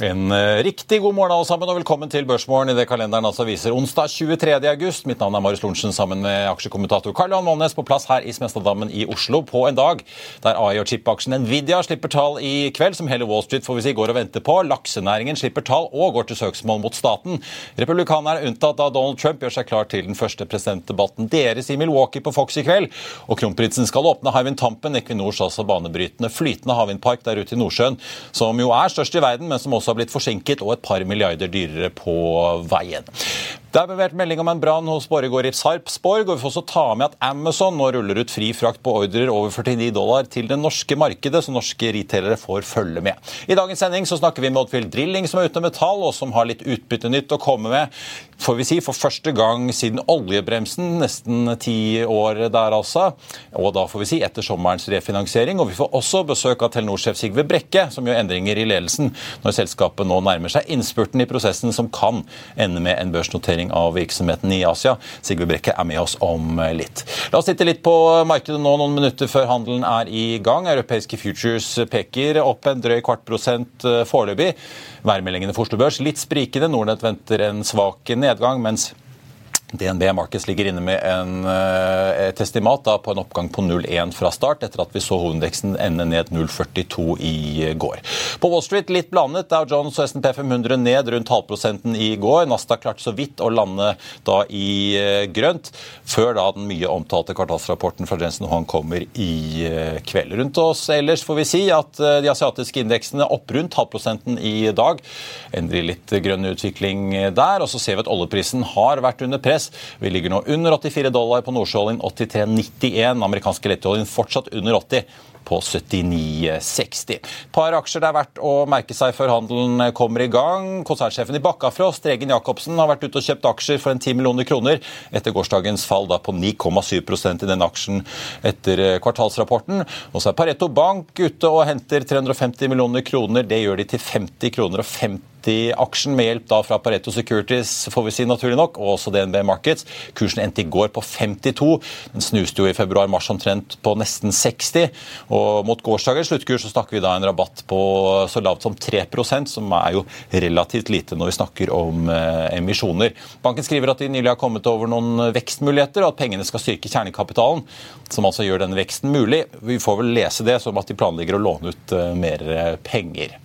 En eh, riktig god morgen alle sammen, og velkommen til Børsmorgen i det kalenderen altså viser onsdag 23. august. Mitt navn er Marius Lorentzen sammen med aksjekommentator Karl Johan Månes på plass her i Smestadammen i Oslo på en dag der AI- og chip-aksjen Nvidia slipper tall i kveld, som hele Wall Street får vi si går og venter på. Laksenæringen slipper tall og går til søksmål mot staten. Republikanerne unntatt da Donald Trump gjør seg klar til den første presidentdebatten deres i Milwaukee på Fox i kveld. Og kronprinsen skal åpne Hywind Tampen, Equinors altså banebrytende flytende havvindpark der ute i Nordsjøen, som jo er størst i verden, men som også har blitt forsinket og et par milliarder dyrere på veien. Det er bevert melding om en brann hos Borregaard i Sarpsborg, og vi får også ta med at Amazon nå ruller ut fri frakt på ordrer over 49 dollar til det norske markedet, så norske retailere får følge med. I dagens sending så snakker vi med Oddfield Drilling, som er ute med tall, og som har litt utbyttenytt å komme med. Får vi si for første gang siden oljebremsen, nesten ti år der altså. Og da får vi si etter sommerens refinansiering. Og vi får også besøk av Telenor-sjef Sigve Brekke, som gjør endringer i ledelsen når selskapet nå nærmer seg innspurten i prosessen som kan ende med en børsnotering av virksomheten i Asia. Sigve Brekke er med oss om litt. La oss sitte litt på markedet nå noen minutter før handelen er i gang. Europeiske futures peker opp en drøy kvart prosent foreløpig. Værmeldingene for Oslo Børs litt sprikende. Nordnett venter en svak nedgang, mens DNB Markets ligger inne med en, et estimat da, på en oppgang på 0,1 fra start, etter at vi så hovedindeksen ende ned 0,42 i går. På Wall Street litt blandet. Dow Jones og S&P 500 ned rundt halvprosenten i går. Nasdaq klarte så vidt å lande da i grønt, før da den mye omtalte kvartalsrapporten fra Jensen Hong kommer i kveld. Rundt oss ellers får vi si at de asiatiske indeksene opp rundt halvprosenten i dag. Endrer litt grønn utvikling der. Og så ser vi at oljeprisen har vært under press vi ligger nå under 84 dollar på nordsjøoljen, 83,91. Amerikanske letteoljen fortsatt under 80 på 79,60. Par aksjer det er verdt å merke seg før handelen kommer i gang. Konsernsjefen i Bakkafrost, Regen Jacobsen, har vært ute og kjøpt aksjer for en 10 millioner kroner etter gårsdagens fall da på 9,7% i den aksjen etter kvartalsrapporten. Og så er Pareto Bank ute og henter 350 millioner kroner. Det gjør de til 50 kroner og 50 aksjen med hjelp da fra Pareto Securities, får vi si naturlig nok, og også DNB Markets. Kursen endte i går på 52. Den snuste jo i februar-mars omtrent på nesten 60. Og mot gårsdagens sluttkurs så snakker vi da en rabatt på så lavt som 3% som er jo relativt lite når vi snakker om eh, emisjoner. Banken skriver at de nylig har kommet over noen vekstmuligheter, og at pengene skal styrke kjernekapitalen, som altså gjør denne veksten mulig. Vi får vel lese det som at de planlegger å låne ut eh, mer penger.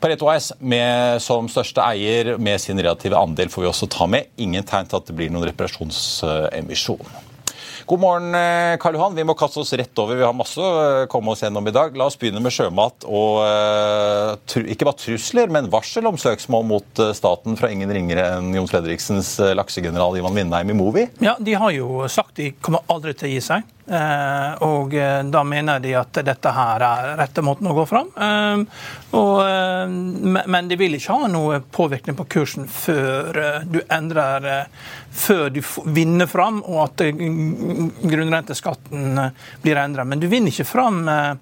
Pareto med, som største eier med sin relative andel får vi også ta med. Ingen tegn til at det blir noen reparasjonsemisjon. God morgen, Karl Johan. Vi må kaste oss rett over. Vi har masse å komme oss gjennom i dag. La oss begynne med sjømat og uh, ikke bare trusler, men varsel om søksmål mot staten fra ingen ringere enn Jon Fredriksens laksegeneral Ivan Vindheim i Movi. Ja, de har jo sagt de kommer aldri til å gi seg. Uh, og uh, da mener de at dette her er rette måten å gå fram. Uh, og, men de vil ikke ha noe påvirkning på kursen før du endrer Før du vinner fram og at grunnrenteskatten blir endret. Men du vinner ikke fram eh,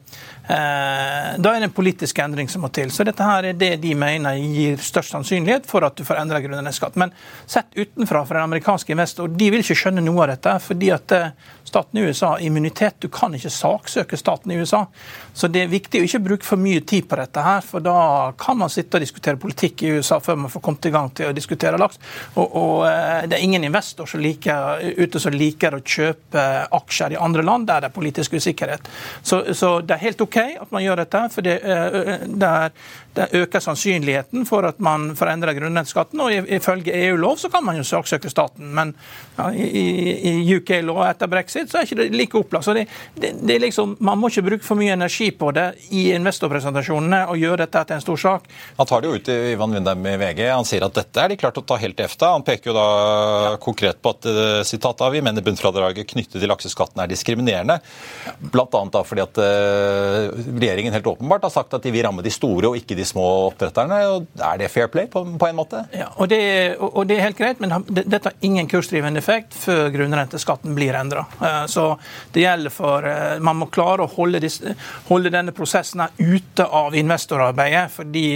da er det en politisk endring som må til. Så dette her er det de mener gir størst sannsynlighet for at du får endra grunnrenteskatt. Men sett utenfra for en amerikansk investor, de vil ikke skjønne noe av dette. fordi at eh, staten i USA har immunitet. Du kan ikke saksøke staten i USA. Så det er viktig å ikke bruke for mye tid på dette her, for da kan man sitte og diskutere politikk i USA før man får kommet i gang til å diskutere laks. Og, og eh, det er ingen investor som liker, ute som liker å kjøpe aksjer i andre land der det er politisk usikkerhet. Så, så det er helt OK at man gjør dette, for det, eh, det, er, det øker sannsynligheten for at man får endra grunnrenteskatten. Og ifølge EU-lov så kan man jo saksøke staten, men ja, i, i UK-lov etter brexit så er ikke det like opplagt. Så det, det, det, liksom, Man må ikke bruke for mye energi på det i investorpresentasjonene og gjøre dette til en stor sak. Han tar det jo ut i Ivan Vindheim i VG. Han sier at dette er de klart å ta helt til EFTA. Han peker jo da ja. konkret på at eh, sitat vi mener bunnfradraget knyttet til lakseskatten er diskriminerende. Blant annet da fordi at uh, regjeringen helt åpenbart har sagt at de vil ramme de store og ikke de små oppdretterne. og Er det fair play på, på en måte? Ja, og det, og det, er helt greit, men dette har ingen kursdrivende effekt før grunnrenteskatten blir endra. Eh, så det gjelder for eh, Man må klare å holde, disse, holde denne prosessen ute av investorarbeidet. Fordi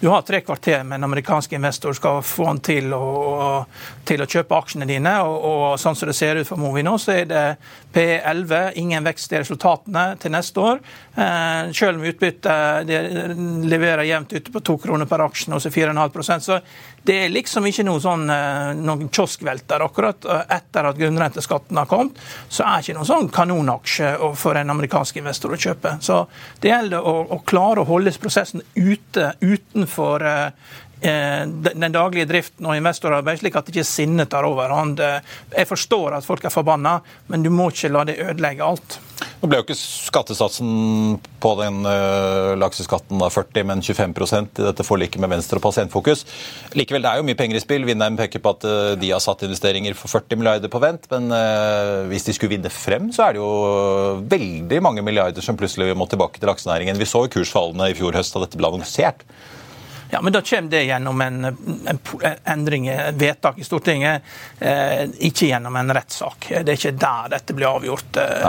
du har tre kvarter med en amerikansk investor skal få han til å, til å kjøpe aksjene dine. Og, og, sånn som det ser ut for Movi nå, så er det P11, ingen vekst i resultatene til neste år. Eh, selv om utbyttet leverer jevnt ute på to kroner per aksje, og så 4,5% Så det er liksom ikke noe sånn, noen kioskvelter akkurat. Etter at grunnrenteskatten har kommet, så er det ikke noen sånn kanonaksje for en amerikansk investor å kjøpe. Så det gjelder å, å klare å holde prosessen ute, utenfor den daglige driften og investorarbeid, slik at ikke sinnet tar overhånd. Jeg forstår at folk er forbanna, men du må ikke la det ødelegge alt. Nå ble jo ikke skattesatsen på den uh, lakseskatten da 40, men 25% i dette forliket med Venstre og Pasientfokus. Likevel, det er jo mye penger i spill. Vindheim peker på at de har satt investeringer for 40 milliarder på vent. Men hvis de skulle vinne frem, så er det jo veldig mange milliarder som plutselig må tilbake til laksenæringen. Vi så jo kursfallene i fjor høst da dette ble annonsert. Ja, men Da kommer det gjennom en, en, endring, vedtak i Stortinget, eh, ikke gjennom en rettssak. Det er ikke der dette blir avgjort. Eh,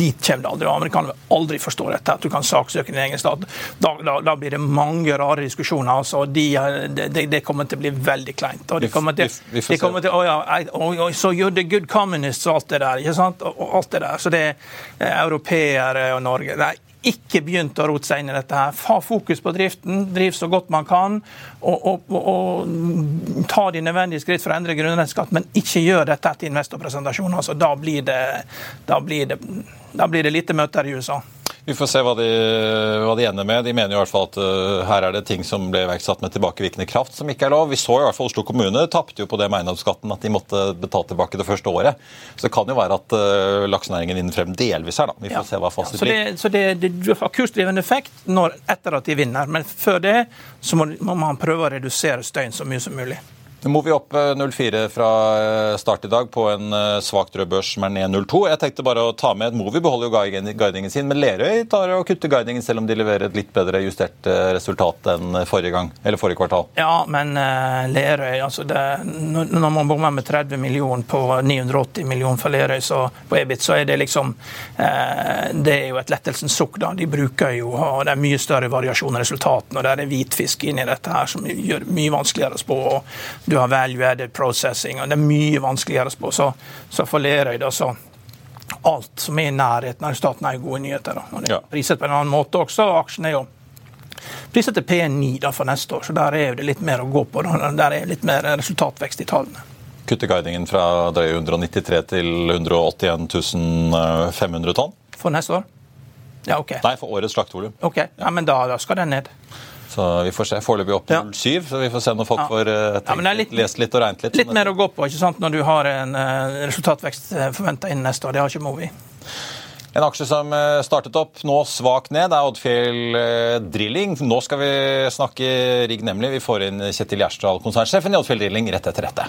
dit kommer det aldri. Amerikanerne vil aldri forstå dette, at du kan saksøke din egen stat. Da, da, da, blir det mange rare diskusjoner. altså. Det, de kommer til å bli veldig kleint. og de kommer til, de kommer til, oh ja, oh, oh, So you're the good communists og alt det der. ikke sant? Og, alt det der. Så det er eh, europeere og Norge. Er ikke begynt å rote seg inn i dette. her. Ha fokus på driften, driv så godt man kan. Og, og, og, ta de nødvendige skritt for å endre grunnrenteskatt, men ikke gjør dette til investorpresentasjon. Altså, da, blir det, da, blir det, da blir det lite møter i USA. Vi får se hva de, hva de ender med. De mener i hvert fall at uh, her er det ting som ble iverksatt med tilbakevirkende kraft som ikke er lov. Vi så i hvert fall Oslo kommune tapte jo på det med eiendomsskatten at de måtte betale tilbake det første året. Så det kan jo være at uh, laksenæringen vinner frem delvis her, da. Vi får ja. se hva fasit blir. Ja, så det, så det, det har kursdrivende effekt når, etter at de vinner, men før det så må, må man prøve å redusere støyen så mye som mulig. Nå må vi opp 0,4 eh, fra eh, start i dag på en eh, svakt rød børs som er ned 0,2. Jeg tenkte bare å ta med Movi beholder jo guidingen sin, men Lerøy tar og kutter guidingen selv om de leverer et litt bedre justert resultat enn forrige gang, eller forrige kvartal. Ja, men uh, Lerøy altså det, Når man bommer med 30 millioner på 980 millioner for Lerøy så, på EBIT, så er det liksom uh, Det er jo et lettelsens sukk. da. De bruker jo og Det er mye større variasjon i resultatene, og det er hvitfisk inni dette her som gjør mye vanskeligere å spå. og du har value added processing, og det er mye vanskeligere å spå. Så, så for Lerøy, da, så alt som er i nærheten av staten, er gode nyheter. Da. Og det er priset på en annen måte også. og Aksjen er jo priset til P9 da, for neste år, så der er det litt mer å gå på. Da. Der er litt mer resultatvekst i tallene. kutte guidingen fra drøye 193 til 181 500 tonn? For neste år? Ja, ok. Nei, for årets slaktevolum. Ok, ja, men da, da skal den ned. Så vi får se. Foreløpig opp til 07, så vi får se når folk ja. får uh, tenkt, ja, litt, lest litt og regnet litt. Litt mer å gå på ikke sant, når du har en uh, resultatvekst uh, forventa innen neste år. Det har ikke Movi. En aksje som startet opp, nå svakt ned, er Oddfjell Drilling. Nå skal vi snakke rigg, nemlig. Vi får inn Kjetil Gjersdal, konsernsjefen i Oddfjell Drilling, rett etter dette.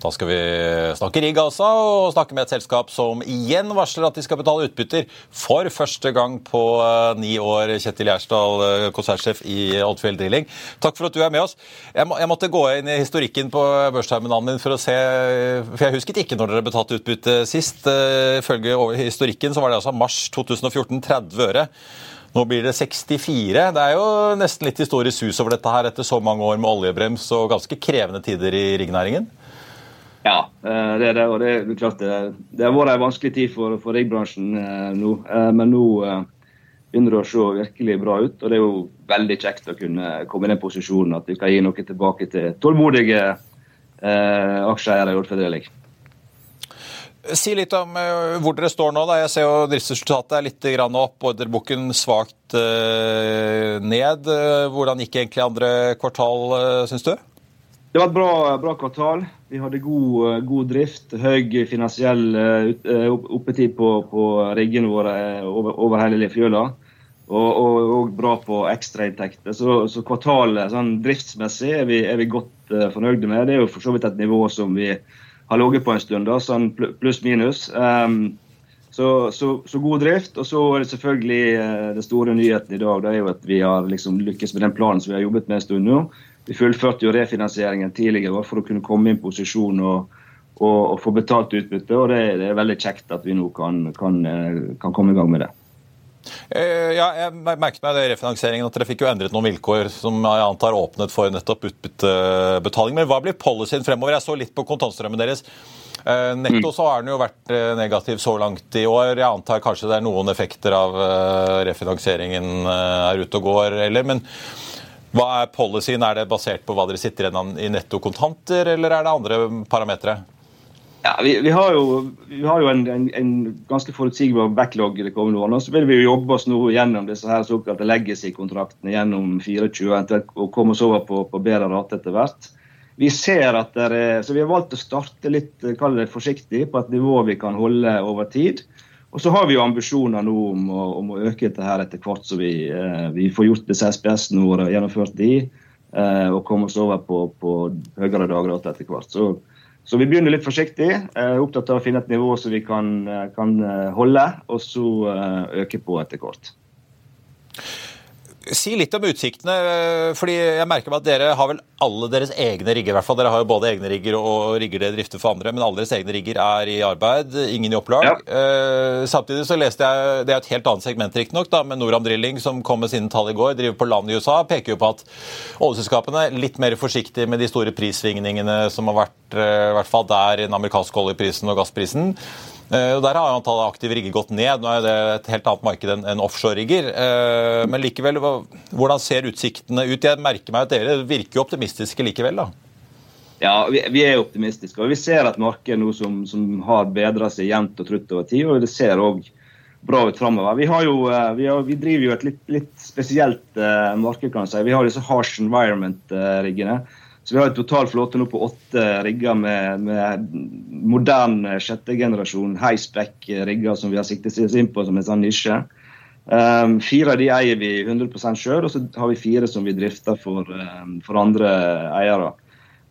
Da skal vi snakke rigg altså, og snakke med et selskap som igjen varsler at de skal betale utbytter for første gang på uh, ni år. Kjetil Gjersdal, uh, konsernsjef i Oddfjell Drilling. Takk for at du er med oss. Jeg, må, jeg måtte gå inn i historikken på børsterminalen min for å se For jeg husket ikke når dere betalte utbytte sist. Uh, ifølge historikken så var det altså mars 2014 30 øre. Nå blir det 64. Det er jo nesten litt historisk sus over dette her etter så mange år med oljebrems og ganske krevende tider i riggnæringen. Ja, det er det. Og det er klart det, det har vært en vanskelig tid for, for riggbransjen eh, nå. Eh, men nå eh, begynner det å se virkelig bra ut. Og det er jo veldig kjekt å kunne komme i den posisjonen at vi kan gi noe tilbake til tålmodige eh, aksjeeiere i Ordfjell Si litt om hvor dere står nå. Da. Jeg ser jo driftsresultatet er litt opp, ordreboken svakt ned. Hvordan gikk egentlig andre kvartal, syns du? Det var et bra, bra, kvartal. Vi hadde god, eh, god drift. Høy finansiell uh, oppetid på, på riggene våre over, over hele fjøla. Og, og, og, bra på ekstrainntekter. Så, så kvartalet sånn driftsmessig er vi, er vi godt uh, fornøyde med. Det er jo for så vidt et nivå som vi har ligget på en stund, da, sånn pluss-minus. Um, så, så, så, god drift. Og så er det selvfølgelig uh, den store nyheten i dag det er jo at vi har liksom lykkes med den planen som vi har jobbet med en stund nå. Vi fullførte jo refinansieringen tidligere for å kunne komme i en posisjon og, og, og få betalt utbytte. og det, det, er veldig kjekt at vi nå kan, kan, eh, kan komme i gang med det. Eh, ja, jeg merket meg det refinansieringen at dere fikk jo endret noen vilkår som jeg antar åpnet for nettopp utbyttebetaling. Men hva blir policyen fremover? Jeg så litt på kontantstrømmen deres. Eh, netto mm. så har den jo vært negativ så langt i år. Jeg antar kanskje det er noen effekter av refinansieringen er ute og går, eller. Men hva er policyen? Er det basert på hva dere sitter igjen i netto kontanter, eller er det andre parametere? Ja, vi, vi, har jo, vi har jo en, en, en, ganske forutsigbar backlog i det kommende årene. Så vil vi jo jobbe oss nå gjennom disse her såkalte legacy-kontraktene gjennom 24 og komme oss over på, på bedre rate etter hvert. Vi ser at der, er, så vi har valgt å starte litt det forsiktig på et nivå vi kan holde over tid. Og så har vi jo ambisjoner nå om om å øke dette her etter hvert, så vi, eh, vi får gjort disse SPS-ene våre, gjennomført de, eh, og komme oss over på, på høyere dagrater etter hvert. Så, så, vi begynner litt forsiktig, eh, opptatt av å finne et nivå som vi kan, kan holde, og så eh, øke på etter hvert. Si litt om utsiktene. fordi jeg merker meg at Dere har vel alle deres egne rigger. i hvert fall. Dere har jo både egne rigger og rigger dere drifter for andre, men alle deres egne rigger er i arbeid. Ingen i opplag. Ja. Uh, samtidig så leste jeg Det er et helt annet segment, riktignok, med Noram Drilling, som kom med sine tall i går, driver på land i USA, peker jo på at oljeselskapene er litt mer forsiktige med de store prissvingningene som har vært i hvert fall der den amerikanske oljeprisen og gassprisen. Der har antallet aktive rigger gått ned. Nå er det et helt annet marked enn offshore-rigger. Men likevel, hvordan ser utsiktene ut? Jeg merker meg at dere virker jo optimistiske likevel, da? Ja, vi, vi er optimistiske. og Vi ser et marked nå som, som har bedra seg jevnt og trutt over tid. og det ser også bra ut framover. Vi, eh, vi, vi, driver jo et litt, litt spesielt uh, marked, kan jeg si. Vi har disse harsh environment-riggene. Så Vi har en total flåte nå på åtte rigger med, med moderne sjette generasjon high-spec-rigger som vi har siktet oss inn på som en sånn nisje. Um, fire av de eier vi 100% sjøl, og så har vi fire som vi drifter for, um, for andre eiere.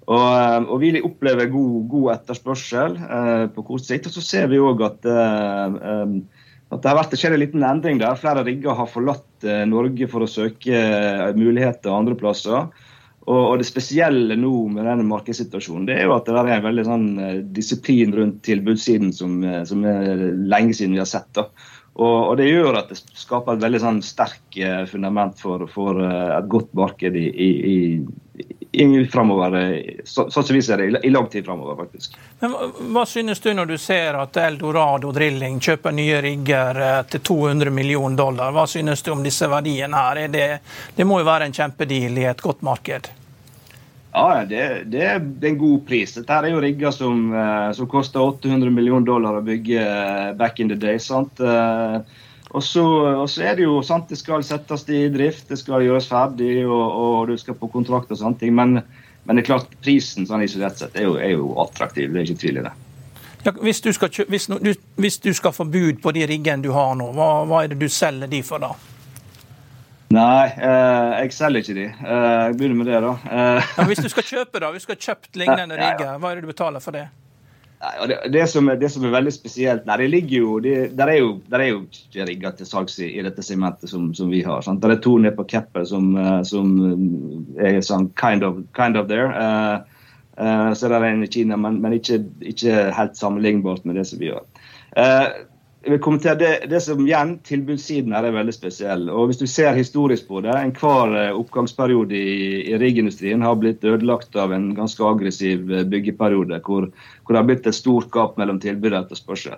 Og, og, vi opplever god, god etterspørsel uh, på kort sikt. Og så ser vi òg at uh, at det har vært, skjedd en liten endring der. Flere rigger har forlatt uh, Norge for å søke eh, muligheter andre plasser. Og, og, Det spesielle nå med denne markedssituasjonen det er jo at det er en veldig sånn eh, disiplin rundt tilbudssiden som, som, er lenge siden vi har sett. da. Og, og Det gjør at det skaper et veldig sånn sterk fundament for, for et godt marked i, i, framover, sånn som vi ser det, i lang tid framover, faktisk. Men Hva synes du når du ser at Eldorado Drilling kjøper nye rigger eh, til 200 millioner dollar? Hva synes du om disse verdiene her? Det, det, må jo være en kjempedeal i et godt marked? Ja, det, det, er en god pris. Dette er jo rigger som, eh, som koster 800 millioner dollar å bygge eh, back in the day. sant? Så, og så, er det jo sant, det skal settes i drift, det skal gjøres ferdig, og, og du skal på kontrakt og sånne ting. Men, men, det er klart prisen sånn isolert sett er jo, er jo attraktiv, det er ikke tvil i det. Ja, hvis, du skal, hvis, hvis, du skal, få bud på de riggene du har nå, hva, hva, er det du selger de for da? Nei, eh, jeg selger ikke de. Eh, jeg begynner med det, da. Eh. Ja, hvis du skal kjøpe, da? Hvis du skal kjøpt lignende rigger, hva er det du betaler for det? Det, det, som er, det, som er, veldig spesielt Nei, det ligger jo det, der, er jo der er jo ikke rigger til salgs i, i, dette segmentet som, som, vi har. Sant? Der er to nede på Keppel som, eh, som, er sånn kind of, kind of there. Uh, uh, så er det en i Kina, men, men ikke, ikke, helt sammenlignbart med det som vi gjør. Uh, vil kommentere det, det som igjen, Tilbudssiden her er veldig spesiell. og Hvis du ser historisk på det, enhver eh, oppgangsperiode i, i riggindustrien har blitt ødelagt av en ganske aggressiv eh, byggeperiode, hvor, hvor det har blitt et stort gap mellom tilbud og etterspørsel.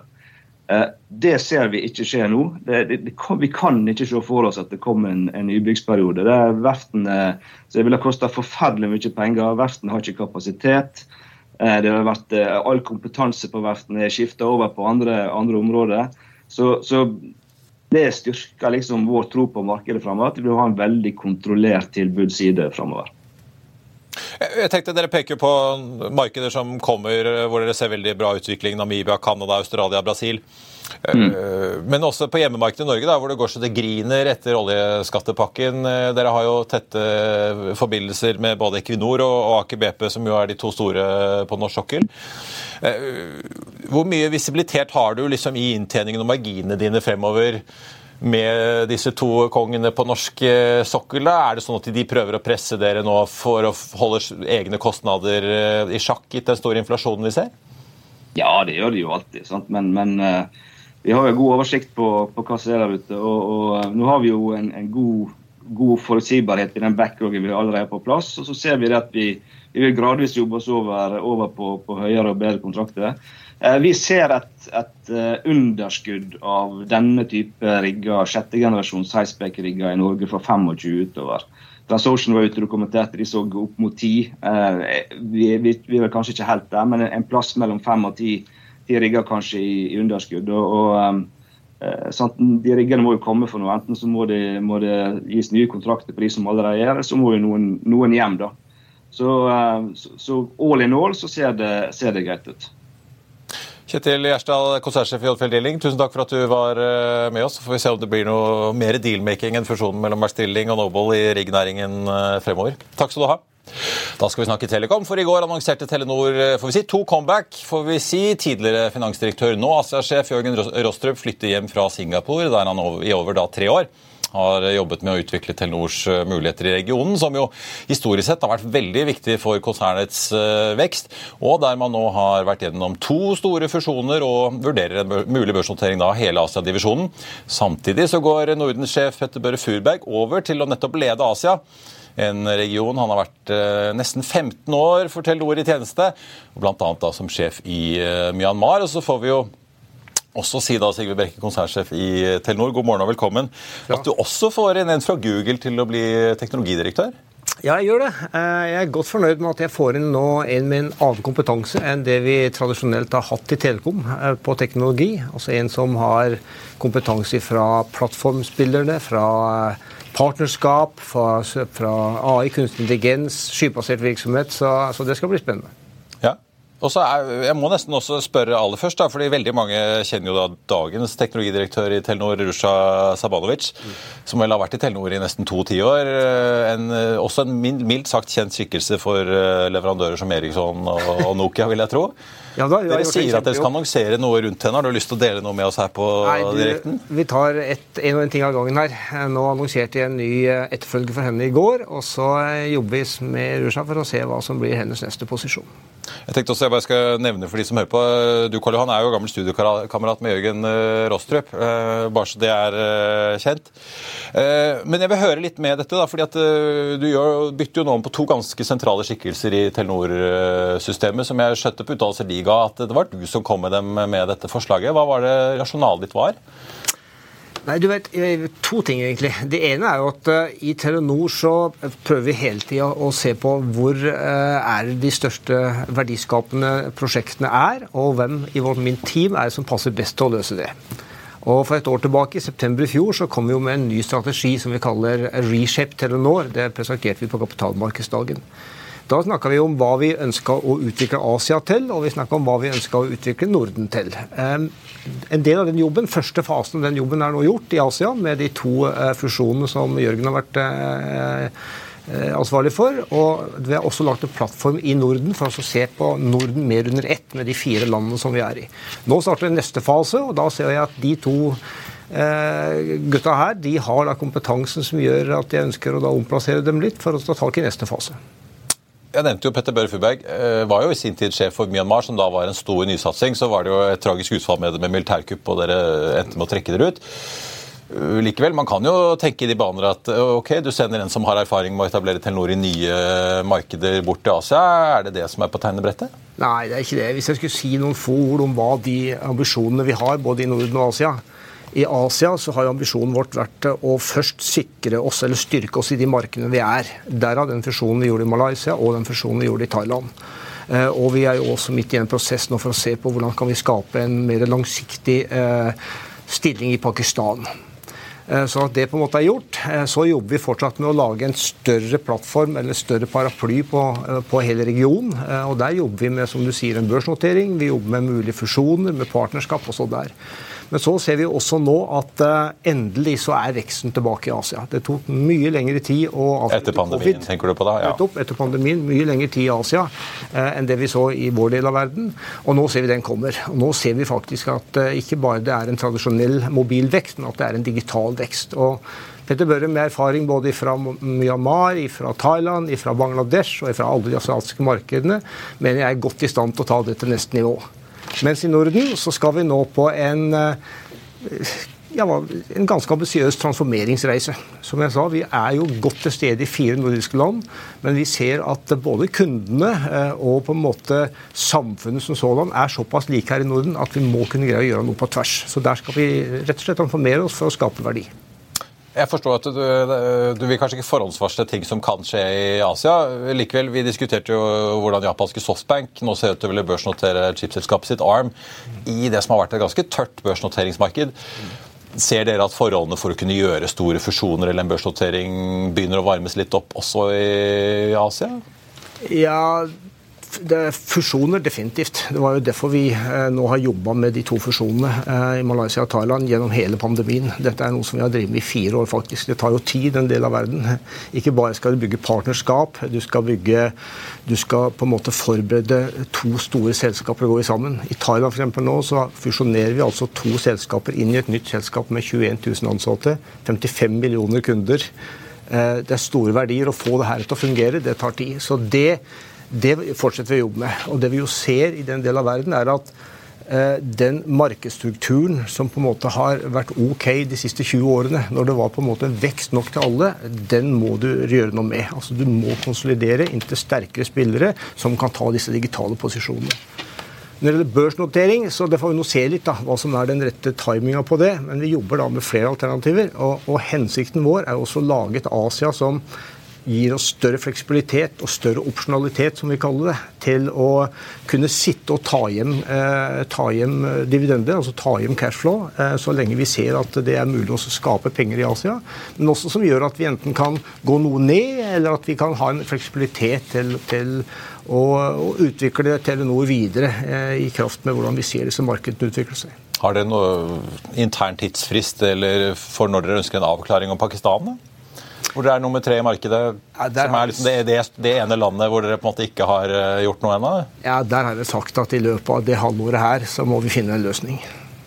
Eh, det ser vi ikke skje nå. Det, det, vi kan ikke se for oss at det kommer en, en nybyggsperiode. Det er verftene, så det vil kosta forferdelig mye penger. Verftene har ikke kapasitet. Eh, det har vært eh, All kompetanse på verftene er skifta over på andre, andre områder. Så, så, det styrker liksom vår tro på markedet framover. At vi vil ha en veldig kontrollert tilbudsside framover. Jeg tenkte Dere peker på markeder som kommer, hvor dere ser veldig bra utvikling. Namibia, Canada, Australia, Brasil. Mm. Eh, men også på hjemmemarkedet i Norge, da, hvor det går så det griner etter oljeskattepakken. Eh, dere har jo tette forbindelser med både Equinor og Aker BP, som jo er de to store på norsk sokkel. Eh, hvor mye visibilitet har du liksom i inntjeningen og marginene dine fremover? Med disse to kongene på norsk sokkel? Da? Er det sånn at de prøver å presse dere nå for å holde egne kostnader i sjakk gitt den store inflasjonen vi ser? Ja, det gjør de jo alltid. Men, men vi har jo god oversikt på, på hva som er der ute. Og, og, eh, nå har vi jo en, en god, god, forutsigbarhet i den backloggen vi allerede har på plass. Og så ser vi at vi, vi vil gradvis jobbe oss over, over på, på, høyere og bedre kontrakter. Eh, vi ser et, et uh, underskudd av denne type rigger, sjette generasjons highspec-rigger i Norge fra 25 utover. Transocean var ute og kommenterte de så opp mot 10. Uh, vi, vi, vi, er kanskje ikke helt der, men en plass mellom 5 og 10 de rigger kanskje i, i underskudd. og, og De riggene må jo komme for noe. Enten så må det, må gis nye kontrakter på de som allerede er, eller så må jo noen, noen hjem. da. Så, så, all in all så ser det, ser det greit ut. Kjetil Gjersdal, konsernsjef i Oddfjell Dealing, tusen takk for at du var eh, med oss. Så får vi se om det blir noe mer dealmaking enn fusjonen mellom Maersk Drilling og Noble i riggnæringen fremover. Takk skal du ha. Da skal vi snakke Telekom, for i går annonserte Telenor eh, får vi si, to comeback. får vi si. Tidligere finansdirektør, nå Asia-sjef Jørgen Rostrup flytter hjem fra Singapore, der han i over da tre år har jobbet med å utvikle Telenors eh, muligheter i regionen, som jo historisk sett har vært veldig viktig for konsernets eh, vekst, og der man nå har vært gjennom to store fusjoner og vurderer en mulig børsnotering av hele Asia-divisjonen. Samtidig så går Nordens sjef Petter Børre Furberg over til å nettopp lede Asia en region. Han har vært nesten 15 år for Telenor i tjeneste, bl.a. som sjef i Myanmar. Og så får vi jo også si da, Sigve Brekke, konsernsjef i Telenor, god morgen og velkommen. Ja. At du også får en en fra Google til å bli teknologidirektør? Ja, jeg gjør det. Eh, jeg er godt fornøyd med at jeg får inn nå en med en annen kompetanse enn det vi tradisjonelt har hatt i Telekom eh, på teknologi. Altså en som har kompetanse fra plattformspillerne, fra eh, partnerskap, fra, fra AI, kunstig intelligens, skybasert virksomhet. Så, så det skal bli spennende. Og så er, Jeg må nesten også spørre aller først, da, fordi veldig mange kjenner jo da dagens teknologidirektør i Telenor, Rusha Sabanovic, mm. som vel har vært i Telenor i nesten to tiår. En, også en mildt sagt kjent skikkelse for eh, leverandører som Eriksson og, og Nokia, vil jeg tro. Ja, da, dere sier at dere skal annonsere noe rundt henne. Har du lyst til å dele noe med oss her på Nei, du, direkten? Vi tar et, en og en ting av gangen her. Nå annonserte jeg en ny eh, etterfølger for henne i går. Og så eh, jobber vi med Rusha for å se hva som blir hennes neste posisjon. Jeg tenkte også jeg bare skal nevne for de som hører på, Du Karl Johan er jo gammel studiokamerat med Jørgen eh, Rostrup, eh, bare så det er eh, kjent. Men jeg vil høre litt med dette, da, fordi at du bytter jo nå om på to ganske sentrale skikkelser i Telenor-systemet, som jeg skjøtte på uttalelser Liga ga, at det var du som kom med dem med dette forslaget. Hva var det rasjonalet ditt var? Nei, du vet, To ting, egentlig. Det ene er jo at uh, i Telenor så prøver vi hele tida å se på hvor uh, er de største verdiskapende prosjektene er, og hvem i vårt, min team er det som passer best til å løse det. Og For et år tilbake, i september i fjor, så kom vi jo med en ny strategi som vi kaller Reshape Telenor. Det presenterte vi på kapitalmarkedsdagen. Da snakka vi om hva vi ønska å utvikle Asia til, og vi snakka om hva vi ønska å utvikle Norden til. En del av den jobben, Første fasen av den jobben er nå gjort i Asia, med de to eh, fusjonene som Jørgen har vært eh, eh, ansvarlig for. Og vi har også lagt en plattform i Norden for å se på Norden mer under ett med de fire landene som vi er i. Nå starter neste fase, og da ser jeg at de to gutta her de har da kompetansen som gjør at jeg ønsker å da omplassere dem litt for å ta tak i neste fase. Jeg nevnte jo Petter Børre Furberg. Eh, var jo i sin tid sjef for Myanmar, som da var en stor nysatsing. Så var det jo et tragisk utfall med det med militærkupp, og dere endte med å trekke dere ut. Eh, likevel, man kan jo tenke i de baner at eh, ok, du sender en som har erfaring med å etablere Telenor i nye markeder bort til Asia. Er det det som er på tegnebrettet? Nei, det er ikke det. Hvis jeg skulle si noen få ord om hva de ambisjonene vi har, både i Norden og Asia, i Asia så har ambisjonen vårt vært å først sikre oss eller styrke oss i de markedene vi er. Derav den fusjonen vi gjorde i Malaysia og den fusjonen vi gjorde i Thailand. Eh, og vi er jo også midt i en prosess nå for å se på hvordan kan vi skape en mer langsiktig eh, stilling i Pakistan. Eh, så det på en måte er gjort. Så jobber vi fortsatt med å lage en større plattform eller større paraply på, på hele regionen. Og der jobber vi med som du sier, en børsnotering. Vi jobber med mulige fusjoner, med partnerskap også der. Men så ser vi også nå at uh, endelig så er veksten tilbake i Asia. Det tok mye lengre tid å Etter pandemien, COVID. tenker du på da? Ja. Nettopp. Etter pandemien. Mye lengre tid i Asia uh, enn det vi så i vår del av verden. Og nå ser vi den kommer. Og nå ser vi faktisk at uh, ikke bare det er en tradisjonell mobil vekst, men at det er en digital vekst. Og Petter Børre med erfaring både fra Myanmar, fra Thailand, fra Bangladesh og fra alle de asiatiske markedene, mener jeg er godt i stand til å ta det til neste nivå. Mens i Norden så skal vi nå på en eh, ja, en ganske ambisiøs transformeringsreise. Som jeg sa, Vi er jo godt til stede i fire nordiske land, men vi ser at både kundene eh, og på en måte samfunnet som sådan er såpass like her i Norden at vi må kunne greie å gjøre noe på tvers. Så der skal vi rett og slett transformere oss for å skape verdi. Jeg forstår at du, du, vil kanskje ikke forhåndsvarsle ting som kan skje i Asia. Likevel, Vi diskuterte jo hvordan japanske Softbank nå ser ut til å ville børsnotere chipselskapet sitt ARM i det som har vært et ganske tørt børsnoteringsmarked. Ser dere at forholdene for å kunne gjøre store fusjoner eller en børsnotering begynner å varmes litt opp også i Asia? Ja, det er fusjoner, definitivt. Det var jo derfor vi eh, nå har jobba med de to fusjonene eh, i Malaysia og Thailand gjennom hele pandemien. Dette er noe som vi har drevet med i fire år, faktisk. Det tar jo tid, en del av verden. Ikke bare skal du bygge partnerskap, du skal bygge Du skal på en måte forberede to store selskaper å gå sammen. I Thailand eksempel, nå så fusjonerer vi altså to selskaper inn i et nytt selskap med 21 000 ansatte, 55 millioner kunder. Eh, det er store verdier. Å få det her til å fungere, det tar tid. Så det det fortsetter vi å jobbe med. Og det vi jo ser i den delen av verden, er at eh, den markedsstrukturen som på en måte har vært ok de siste 20 årene, når det var på en måte vekst nok til alle, den må du gjøre noe med. Altså Du må konsolidere inntil sterkere spillere som kan ta disse digitale posisjonene. Når det gjelder børsnotering, så det får vi nå se litt da, hva som er den rette timinga på det. Men vi jobber da med flere alternativer. Og, og hensikten vår er også å lage et Asia som gir oss større fleksibilitet og større opsjonalitet, som vi kaller det, til å kunne sitte og ta hjem, eh, ta hjem dividender, altså ta hjem cashflow, eh, så lenge vi ser at det er mulig å skape penger i Asia. Men også som gjør at vi enten kan gå noe ned, eller at vi kan ha en fleksibilitet til, til å, å, utvikle Telenor videre eh, i kraft med hvordan vi ser disse markedene utvikle seg. Har dere noe intern tidsfrist eller for når dere ønsker en avklaring om Pakistan? da? Hvor dere er nummer tre i markedet? Ja, som er liksom det, det, det, ene landet hvor dere på en måte ikke har eh, gjort noe ennå? Ja, der har jeg sagt at i løpet av det halvåret her så må vi finne en løsning.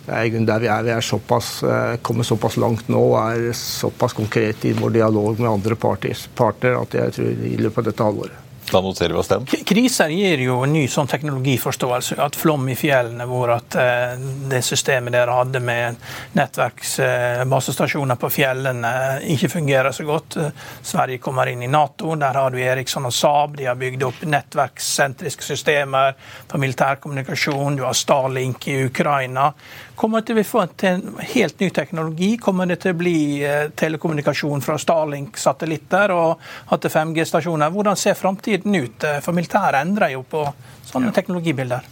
Det er der vi er. Vi er såpass, kommer såpass langt nå og er såpass konkrete i vår dialog med andre parter at jeg tror i løpet av dette halvåret. Da noterer vi oss den. Kriser gir jo en ny sånn teknologiforståelse. At flom i fjellene, hvor at eh, det systemet dere hadde med nettverksbasestasjoner eh, på fjellene, ikke fungerer så godt. Sverige kommer inn i Nato. Der har du Eriksson og Saab. De har bygd opp nettverkssentriske systemer for militærkommunikasjon. Du har Starlink i Ukraina. Kommer det til å få en helt ny teknologi? Kommer det til å bli eh, telekommunikasjon fra Starlink-satellitter og hatt 5G-stasjoner? Hvordan ser framtiden ut? Eh, for militæret endrer jo på sånne ja. teknologibilder.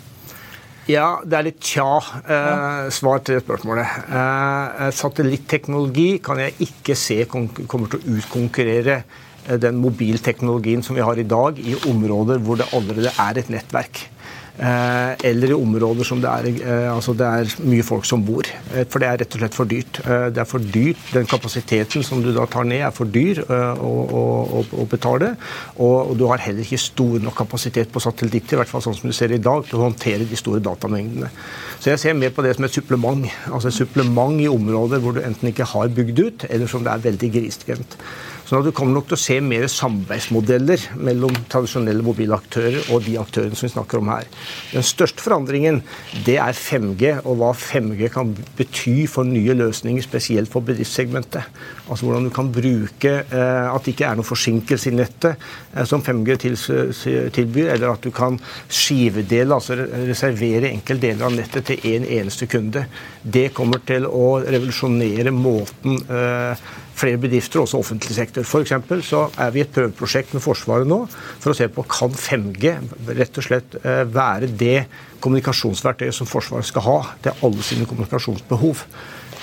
Ja, det er litt tja eh, svar til spørsmålet. Eh, satellitteknologi kan jeg ikke se kommer til å utkonkurrere eh, den mobilteknologien som vi har i dag, i områder hvor det allerede er et nettverk. Eh, eller i områder som det er, eh, altså det er mye folk som bor. Eh, for det er rett og slett for dyrt. Det er for dyrt. Den kapasiteten som du da tar ned, er for dyr å, å, å betale. Og, du har heller ikke stor nok kapasitet på satellitter, i hvert fall sånn som du ser i dag, til å håndtere de store datamengdene. Så jeg ser mer på det som et supplement. Altså et supplement i områder hvor du enten ikke har bygd ut, eller som det er veldig grisgrendt. Så du kommer nok til å se mer samarbeidsmodeller mellom tradisjonelle mobilaktører og de aktørene som vi snakker om her. Den største forandringen det er 5G, og hva 5G kan bety for nye løsninger, spesielt for bedriftssegmentet. Altså hvordan du kan bruke eh, at det ikke er noen forsinkelse i nettet eh, som 5G tilbyr, eller at du kan skivedele, altså reservere enkelte deler av nettet til én en eneste kunde. Det kommer til å revolusjonere måten eh, flere bedrifter, også offentlig sektor. F.eks. så er vi i et prøveprosjekt med Forsvaret nå for å se på kan 5G rett og slett eh, være det kommunikasjonsverktøyet som Forsvaret skal ha til alle sine kommunikasjonsbehov.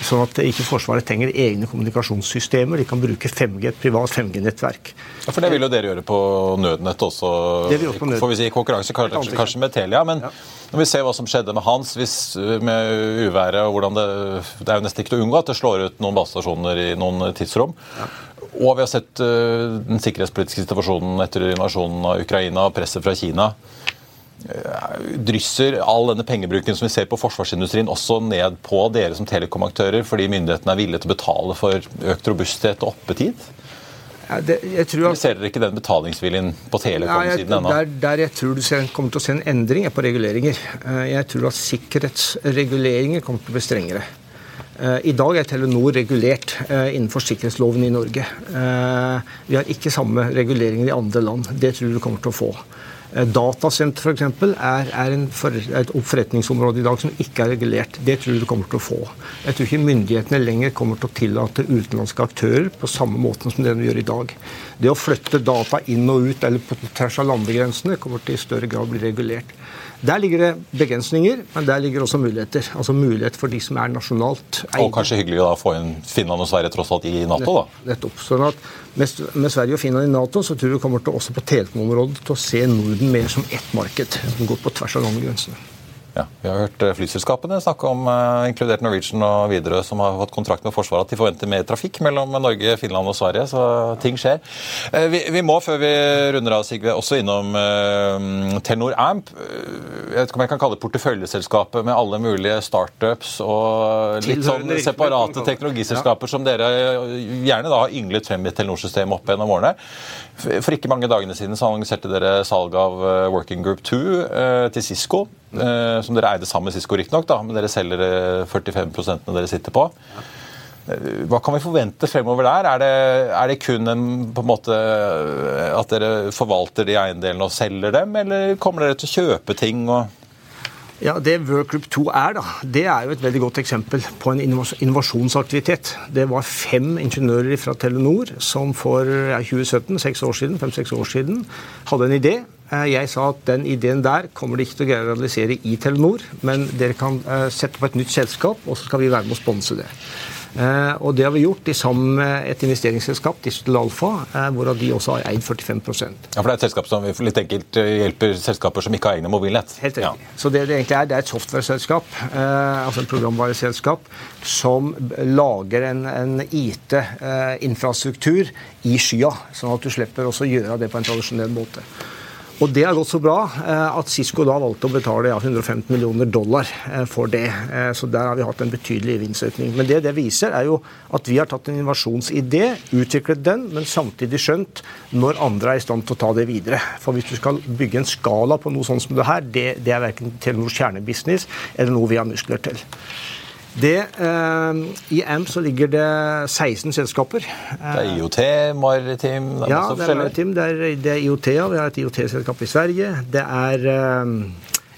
Sånn at ikke Forsvaret trenger egne kommunikasjonssystemer. De kan bruke 5G, et privat 5G-nettverk. Ja, For det vil jo dere gjøre på nødnettet også? Det vil også på nødnett. Får vi si konkurranse kanskje, kanskje med Telia. men ja. Når vi ser hva som skjedde med Hans hvis, med uværet og hvordan det Det er jo nesten ikke til å unngå at det slår ut noen basestasjoner i noen tidsrom. Ja. Og vi har sett uh, den sikkerhetspolitiske situasjonen etter invasjonen av Ukraina og presset fra Kina. Drysser all denne pengebruken som vi ser på forsvarsindustrien også ned på dere som telekomaktører, fordi myndighetene er villige til å betale for økt robusthet og oppetid? Ja, det, at, ser dere ikke den betalingsviljen på telekom-siden ennå? Der, der, jeg tror du ser, kommer til å se en endring, er på reguleringer. Eh, jeg tror at sikkerhetsreguleringer kommer til å bli strengere. Eh, I dag er Telenor regulert eh, innenfor sikkerhetsloven i Norge. Vi har ikke samme reguleringer i andre land. Det tror jeg du kommer til å få. Eh, datasenter f.eks. Er, er for, et forretningsområde i dag som ikke er regulert. Det tror jeg du kommer til å få. Jeg tror ikke myndighetene lenger kommer til å tillate utenlandske aktører på samme måte som det de gjør i dag. Det å flytte data inn og ut eller på tvers av landegrensene kommer til i større grad å bli regulert. Der ligger det begrensninger, men der ligger også muligheter. Altså mulighet for de som er nasjonalt eide. Og kanskje hyggelig å få inn Finland og Sverige tross alt i Nato, da? Nettopp. sånn at med, Sverige og Finland i Nato så tror jeg vi kommer til også på telekomområdet til å se Norden mer som ett marked, som går på tvers av landegrensene. Ja, Vi har hørt eh, flyselskapene snakke om, uh, inkludert Norwegian og Widerøe, som har fått kontrakt med Forsvaret, at de forventer mer trafikk mellom Norge, Finland og Sverige. Så ting skjer. Uh, vi, vi, må, før vi runder av, Sigve, også innom uh, Telenor Amp. Jeg vet ikke om jeg kan kalle det porteføljeselskapet med alle mulige startups og litt sånn separate teknologiselskaper ja. som dere gjerne da har ynglet frem i Telenor-systemet opp gjennom årene. For ikke mange dagene siden så annonserte dere salg av Working Group 2 til Cisco. Eh, som dere eide sammen med Cisco, riktignok, men dere selger eh, 45% dere sitter på. Eh, Hva kan vi forvente fremover der? Er det, er det kun en, på en måte, at dere forvalter de eiendelene og selger dem, eller kommer dere til å kjøpe ting? og... Ja, Det Workgroup 2 er, da, det er jo et veldig godt eksempel på en innovasjonsaktivitet. Det var fem ingeniører fra Telenor som for ja, 2017, seks år siden, fem-seks år siden, hadde en idé. Eh, Jeg sa at den ideen der kommer de ikke til å greie å realisere i Telenor, men dere kan eh, sette på et nytt selskap, og så skal vi være med å sponse det. Eh, og det har vi gjort i sammen med et investeringsselskap, Digital Alpha, eh, hvorav de også har eid 45% Ja, for Det er et selskap som litt enkelt eh, hjelper selskaper som ikke har egne mobilnett. Helt riktig. Så det det egentlig er, det er et software-selskap, altså et programvareselskap, som lager en, en IT-infrastruktur i skya, sånn at du slipper å gjøre det på en tradisjonell måte. Og Det har gått så bra eh, at Cisco da valgte å betale ja, 115 millioner dollar eh, for det. Eh, Så der har vi hatt en betydelig gevinstøkning. Men det det viser, er jo at vi har tatt en innovasjonsidé, utviklet den, men samtidig skjønt når andre er i stand til å ta det videre. For hvis du skal bygge en skala på noe sånt som det her, det, det er verken Telenors kjernebusiness eller noe vi har muskler til. Det, eh, I AMP så ligger det 16 selskaper. Det er IOT, Maritim det er Ja, det er maritim, det er, det er IOT, ja. Vi har et IOT-selskap i Sverige. Det er eh,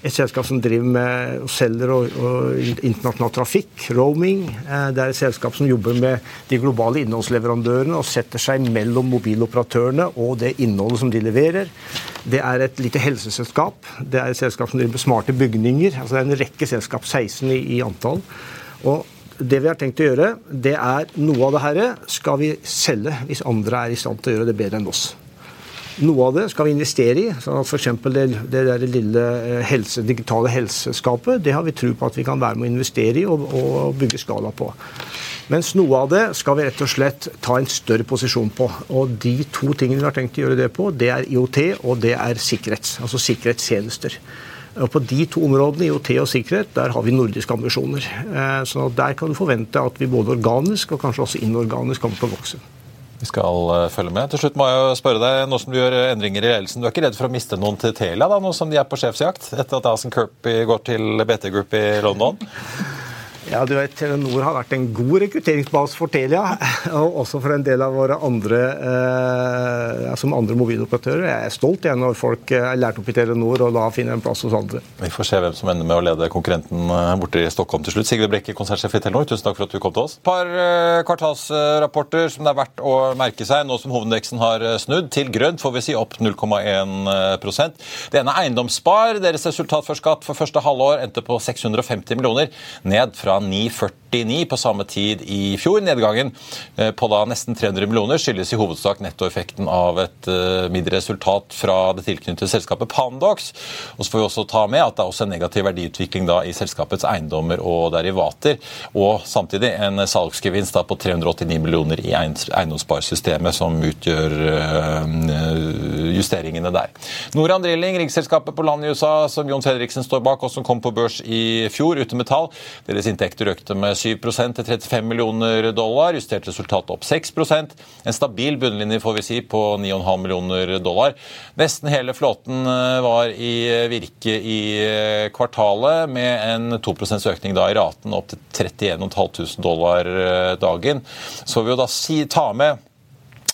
et selskap som driver med og selger og, og internasjonal trafikk, roaming. Eh, det er et selskap som jobber med de globale innholdsleverandørene og setter seg mellom mobiloperatørene og det innholdet som de leverer. Det er et lite helseselskap. Det er et selskap som driver med smarte bygninger. Altså det er en rekke selskap, 16 i, i antall. Og det vi har tenkt å gjøre, det er noe av det her skal vi selge hvis andre er i stand til å gjøre det bedre enn oss. Noe av det skal vi investere i. sånn at F.eks. det, det der lille eh, helse, digitale helseskapet det har vi tro på at vi kan være med å investere i og, og bygge skala på. Mens noe av det skal vi rett og slett ta en større posisjon på. Og De to tingene vi har tenkt å gjøre det på, det er IOT og det er sikkerhets, altså sikkerhetstjenester. Og På de to områdene, IOT og sikkerhet, der har vi nordiske ambisjoner. Eh, Så der kan du forvente at vi både organisk og kanskje også inorganisk kommer til å vokse. Vi skal eh, følge med. Til slutt må jeg spørre deg, nå som du gjør eh, endringer i ledelsen, du er ikke redd for å miste noen til Telia, da, nå som de er på sjefsjakt? Etter at Alison Kirby går til BT Group i London? Ja, du vet, Telenor har vært en god rekrutteringsbase for Telia, og også for en del av våre andre eh, som andre mobiloperatører. Jeg er stolt jeg når folk eh, er lært opp i Telenor og da finner en plass hos andre. Vi får se hvem som ender med å lede konkurrenten eh, borte i Stockholm til slutt. Sigve Brekke, konsernsjef i Telenor, tusen takk for at du kom til oss. Par eh, kvartalsrapporter som det er verdt å merke seg nå som hovedindeksen har snudd. Til grønt får vi si opp 0,1 Det ene er Eiendomsspar. Deres resultat for skatt for første halvår endte på 650 millioner, ned fra 949 på samme tid i fjor. Nedgangen eh, på da nesten 300 millioner skyldes i hovedsak nettoeffekten av et eh, mindre resultat fra det tilknyttede selskapet Pandox. Og så får vi også ta med at det er også en negativ verdiutvikling da i selskapets eiendommer og derivater. Og samtidig en salgsgevinst da på 389 millioner i eiend- eiendomssparsystemet som utgjør eh, justeringene der. Noran Drilling, riggselskapet på land i USA som Jon Fredriksen står bak, og som kom på børs i fjor uten metall. Deres inntekter økte med 7% til 35 millioner dollar, justert resultat opp 6% En stabil bunnlinje får vi si på 9,5 millioner dollar. Nesten hele flåten eh, var i virke i eh, kvartalet, med en 2 økning da i raten opp til 31 500 dollar eh, dagen. Så vi jo da si, ta med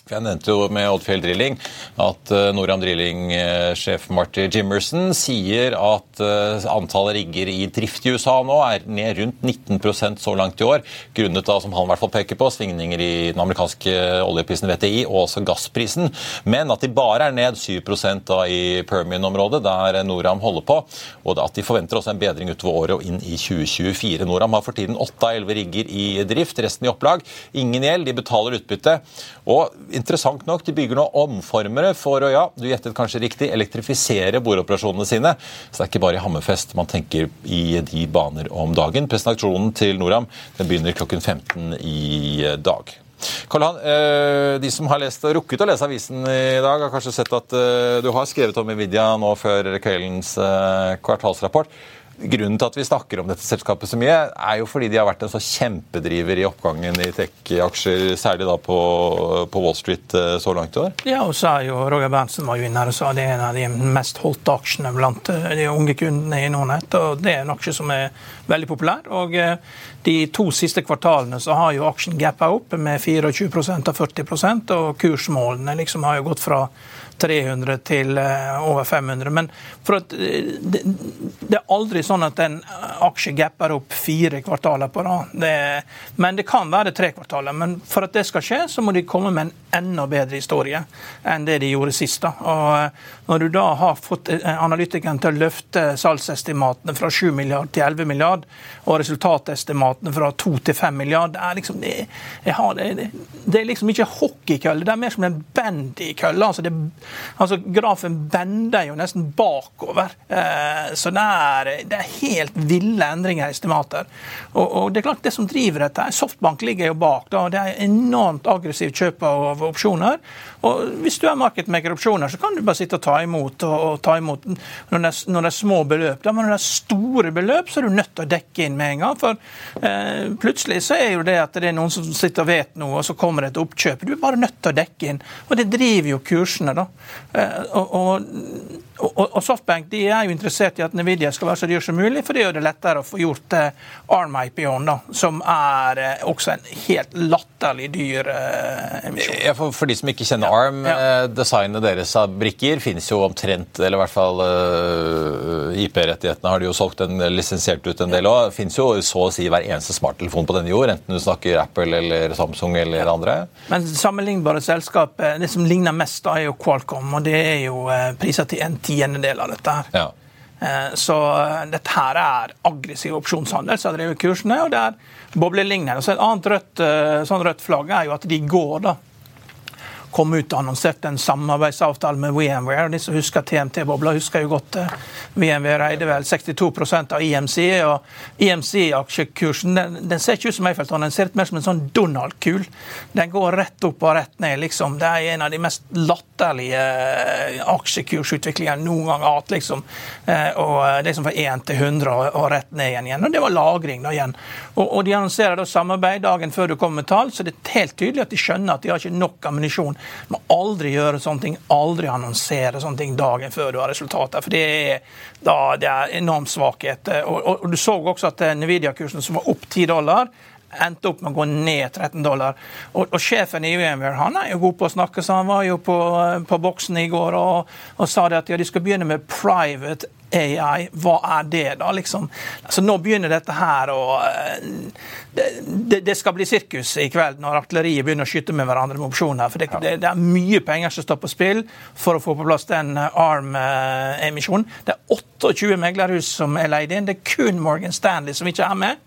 Jeg nevnte jo med Oddfjell Drilling at uh, Noram Drilling-sjef Marty Jimmerson sier at eh, antallet rigger i drift i USA nå er ned rundt 19% så langt i år, grunnet da, som han i hvert fall peker på, svingninger i den amerikanske oljeprisen VTI og også gassprisen, men at de bare er ned 7% da i Permian-området, der Noram holder på, og at de forventer også en bedring utover året og inn i 2024. Noram har for tiden 8 av 11 rigger i drift, resten i opplag. Ingen gjeld, de betaler utbytte. og interessant nok, de bygger nå omformere for å, ja, du gjettet kanskje riktig, elektrifisere bordoperasjonene sine. Så det er ikke bare i Hammerfest man tenker i de baner om dagen. Presentasjonen til Noram den begynner klokken 15 i dag. Karl Han, eh, De som har lest, rukket å lese avisen i dag, har kanskje sett at eh, du har skrevet om Nvidia nå før kveldens eh, kvartalsrapport. Grunnen til at vi snakker om dette selskapet så mye, er jo fordi de har vært en så kjempedriver i oppgangen i tech-aksjer, særlig da på, på, Wall Street eh, så langt i år. Ja, og så er jo Roger Berntsen var jo inne her og sa det er en av de mest holdte aksjene blant eh, de unge kundene i Nordnett. og Det er en aksje som er veldig populær. og eh, De to siste kvartalene så har jo aksjen gappa opp med 24 av 40% og kursmålene liksom har jo gått fra 300 til eh, over 500. Men at, eh, det, det, er aldri sånn at en aksje gapper opp fire kvartaler på rad. Men det kan være tre kvartaler. Men for at det skal skje, så må de komme med en enda bedre historie enn det de gjorde sist. Da. Og eh, når du da har fått analytikeren til å løfte salgsestimatene fra 7 milliard til 11 milliard, og resultatestimatene fra 2 til 5 milliard, det er liksom, det, det, det er liksom ikke hockeykølle, det er mer som en bandykølle. Altså det, Altså, Grafen bender jo nesten bakover. Eh, så det er, det er, helt ville endringer i estimater. Og, og, det er klart det som driver dette, Softbank ligger jo bak. Da, det er enormt aggressivt kjøp av opsjoner. Og Hvis du er markedmaker-opsjoner, så kan du bare sitte og ta imot. og, ta imot når det, er, når det, er, små beløp. Da, men når det er store beløp, så er du nødt til å dekke inn med en gang. For eh, plutselig så er jo det at det er noen som sitter og vet noe, og så kommer det et oppkjøp. Du er bare nødt til å dekke inn. Og det driver jo kursene, da. Eh, og, og, og, Softbank de er jo interessert i at Nvidia skal være så dyr som mulig, for det gjør det lettere å få gjort eh, ARM-IPO-en, som er eh, også en helt latterlig dyr emisjon. Ja, for, for, de som ikke kjenner ARM, ja. designet deres av brikker finnes jo omtrent, eller i hvert fall IP-rettighetene har de jo solgt en lisensiert ut en del òg. Fins jo så å si hver eneste smarttelefon på denne jord, enten du snakker Apple eller Samsung eller ja. andre. Men sammenlignbare selskap, det som ligner mest, da er jo Qualcomm. og Det er jo priser til en tiendedel av dette. her. Ja. Eh, så eh, dette her er aggressiv opsjonshandel som drevet kursene, og det er boblelignende. Så et annet rødt, eh, sånn rødt flagg er jo at de går, da kom ut og annonserte en samarbeidsavtale med VMware. De som husker TMT-bobla, husker jo godt det. VMware eide vel 62% av IMC. og IMC-aksjekursen den, den, ser ikke ut som Eiffeltårnet, den ser ut mer som en sånn Donald-kul. Den går rett opp og rett ned. liksom. Det er en av de mest latterlige uh, aksjekursutviklingene noen gang hatt. liksom. Uh, og Det som var 1 til 100 og, og, rett ned igjen. igjen. Og det var lagring da igjen. Og, og De annonserer da samarbeid dagen før du kommer med tall, så det er helt tydelig at de skjønner at de har ikke nok ammunisjon må aldri gjøre sånne ting, aldri annonsere sånne ting dagen før du har resultater. For det er, da, det er enormt svakhet. Og, og, og, Du så også at Nvidia-kursen som var opp 10 dollar, endte opp med å gå ned 13 dollar. Og, og sjefen i VMware han er jo god på å snakke, så han var jo på, på boksen i går og, og sa det at ja, de skal begynne med private AI, hva er det, da? liksom? Altså, nå begynner dette her å det, det, det, skal bli sirkus i kveld når artilleriet begynner å skyte med hverandre med opsjoner. For det, det, det, er mye penger som står på spill for å få på plass den ARM-emisjonen. Det er 28 meglerhus som er leid inn. Det er kun Morgan Stanley som ikke er med.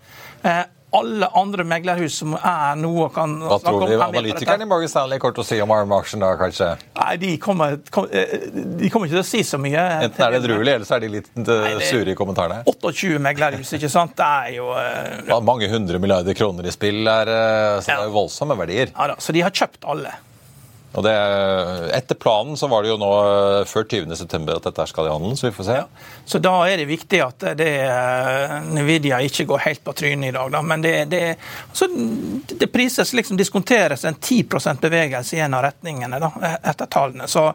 Eh, alle andre meglerhus som er noe kan Hva tror du analytikerne i Morgan Stanley kommer til å si om ARM-aksjen da, kanskje? Nei, de kommer, kom, de kommer, ikke til å si så mye. Enten er det druelig, eller så er de litt eh, Nei, sure i kommentarene. 28 meglerhus, ikke sant. Det er jo uh, Mange hundre milliarder kroner i spill, er, så ja. det er jo voldsomme verdier. Ja da, Så de har kjøpt alle. Og det, etter planen så var det jo nå før før 20.9 at dette skal i handelen, så vi får se. Ja. Så da er det viktig at det, eh, Nvidia ikke går helt på trynet i dag. Da. Men det, det, altså, det prises liksom diskonteres en 10% bevegelse i en av retningene da, etter tallene. Så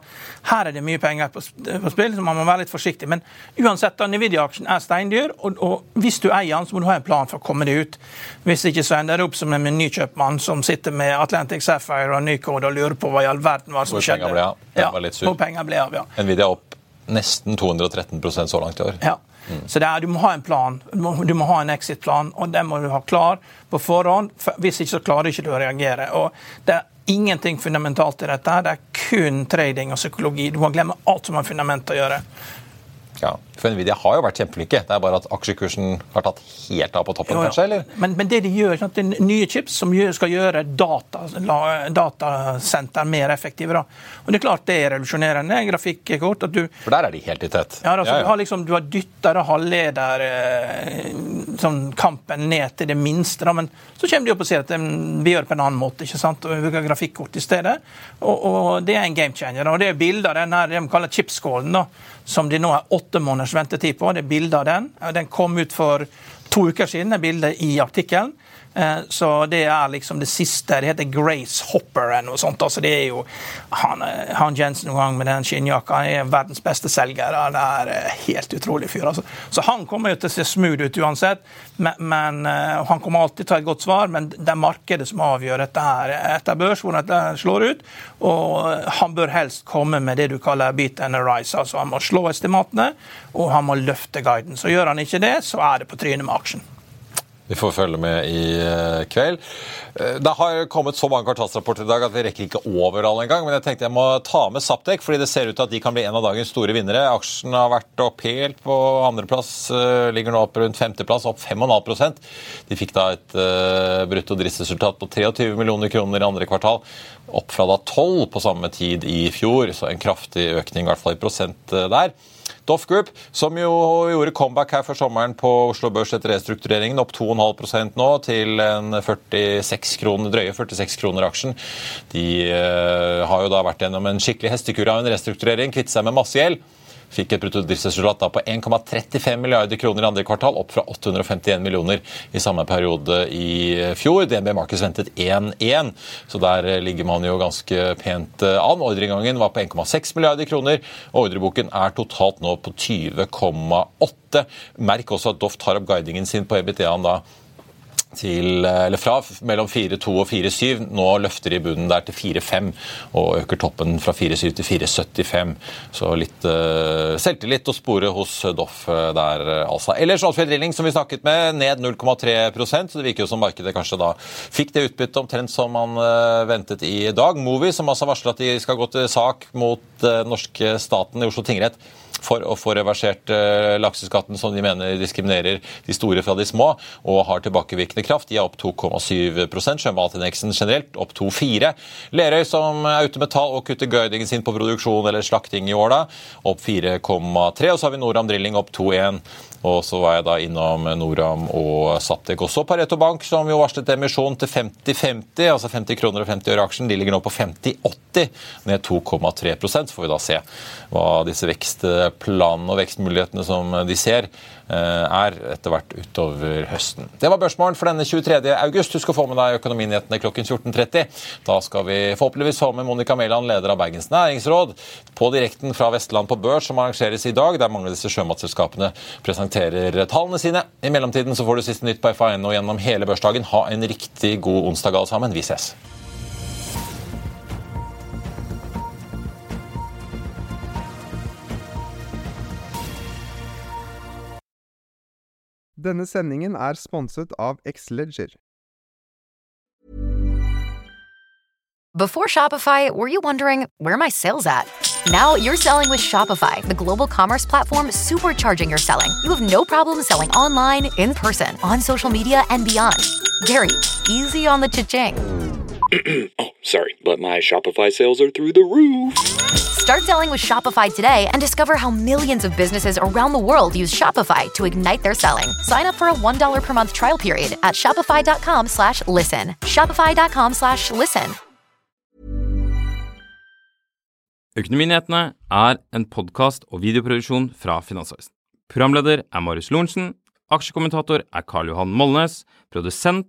her er det mye penger på, spill, så man må være litt forsiktig. Men uansett, da, Nvidia-aksjen er steindyr, og, og, hvis du eier den, så må du ha en plan for å komme deg ut. Hvis ikke så ender det opp som en menykjøpmann som sitter med Atlantic Sapphire og Nycode og lurer på hva all verden hva som skjedde. Ble, ja, var litt sur. Hvor penger ble av, ja. Nvidia opp nesten 213% så langt i år. Ja. Mm. Så er, Du må ha en plan, du må, du må ha en exit-plan, og den må du ha klar på forhånd. For hvis ikke så klarer du ikke å reagere. Og Det er ingenting fundamentalt i dette. Det er kun trading og psykologi. Du må glemme alt som har fundament å gjøre. Ja, for Nvidia har jo vært kjempeflinke. Det er bare at aksjekursen har tatt helt av på toppen, jo, ja. kanskje? eller? Men, men, det de gjør, sånn det er nye chips som skal gjøre data, datasenter mer effektive. Da. Og det er klart det er revolusjonerende grafikkort. at du... For der er de helt i tett. Ja, altså, ja, ja. Du har, liksom, har dytta halvleder eh, sånn, kampen ned til det minste. Da. Men så kommer de opp og sier at vi gjør det på en annen måte. ikke sant? Og vi bruker grafikkort i stedet. Og, og, det er en game changer. Og det er bilder av den her, de kaller chipskålen, da, som de nå er åtte måneder ventetid på. Det er bilde av den. Den kom ut for to uker siden, det bildet i artikkelen. Eh, så det er liksom det siste. Det heter Grace Hopper eller noe sånt. Altså det er jo han, eh, han Jensen gang med den skinnjakka. Han er verdens beste selger. Han er eh, helt utrolig fyr. Altså. Så han kommer jo til å se smooth ut uansett. Men, men Han kommer alltid til å ta et godt svar, men det er markedet som avgjør dette her etter børs, hvordan dette slår ut. Og han bør helst komme med det du kaller beat and rise. Altså han må slå estimatene, og han må løfte guiden. Så gjør han ikke det, så er det på trynet med aksjen. Vi får følge med i eh, kveld. Eh, det har kommet så mange kvartalsrapporter i dag at vi rekker ikke over alle engang. Men jeg tenkte jeg må ta med Saptek, fordi det ser ut til at de kan bli en av dagens store vinnere. Aksjen har vært opp helt på andreplass, eh, ligger nå opp rundt femteplass, opp 5,5% De fikk da et brutto driftsresultat på 23 millioner kroner i andre kvartal. Opp fra da 12 på samme tid i fjor, så en kraftig økning i hvert fall i prosent der. Doff Group, som jo gjorde comeback her før sommeren på Oslo Børs etter restruktureringen, opp 2,5% nå til en 46 kroner, drøye 46 kroner aksjen. De uh, har jo da vært gjennom en skikkelig hestekur av en restrukturering, kvitte seg med masse gjeld fikk et bruttodriftsresultat på 1,35 milliarder kroner i andre kvartal, opp fra 851 millioner i samme periode i fjor. DNB Markets ventet 1-1, så der ligger man jo ganske pent an. Ordreinngangen var på 1,6 milliarder kroner. og Ordreboken er totalt nå på 20,8. Merk også at Doff tar opp guidingen sin på EBTA-en da til, eller fra mellom 4,2 og 4,7. Nå løfter de bunnen der til 4,5 og øker toppen fra 4,7 til 4,75. Så litt uh, selvtillit å spore hos Doff eh, der, altså. Ellers Alfred Rilling, som vi snakket med, ned 0,3 så det virker jo som markedet kanskje da fikk det utbyttet omtrent som man uh, ventet i dag. Movi, som altså varsler at de skal gå til sak mot uh, norske staten i Oslo tingrett for å få reversert uh, lakseskatten som de mener diskriminerer de store fra de små, og har tilbakevirkende kraft. De er opp 2,7% Sjømatindeksen generelt opp 2,4 Lerøy, som er ute med tall og kutter guidingen sin på produksjon eller slakting i år, opp 4,3 Og så har vi Noram Drilling opp 2,1 og så var jeg da innom Noram og Saptek også. Pareto Bank, som jo varslet emisjon til 50-50, altså 50 kroner og 50 øre aksjen. De ligger nå på 50-80, ned 2,3 Så får vi da se hva disse vekstplanene og vekstmulighetene som de ser, er etter hvert utover høsten. Det var børsmålen for denne 23. august. Husk å få med deg Økonominyhetene klokken 14.30. Da skal vi forhåpentligvis få med Monica Mæland, leder av Bergens Næringsråd, på direkten fra Vestland på børs, som arrangeres i dag, der mange av disse sjømatselskapene presenterer tallene sine. I mellomtiden så får du siste nytt på FA1 og gjennom hele børsdagen. Ha en riktig god onsdag alle sammen. Vi ses. Denne sendingen er sponset av Xleger. Before Shopify, were you wondering where my sales at? Now you're selling with Shopify, the global commerce platform supercharging your selling. You have no problem selling online, in person, on social media, and beyond. Gary, easy on the cha-ching. oh, sorry, but my Shopify sales are through the roof. Start selling with Shopify today and discover how millions of businesses around the world use Shopify to ignite their selling. Sign up for a $1 per month trial period at shopify.com slash listen. Shopify.com slash listen. Økonominyhetene er en podkast og videoproduksjon fra Finansavisen. Programleder er Marius Lorentzen. Aksjekommentator er Karl Johan Molnes. Produsent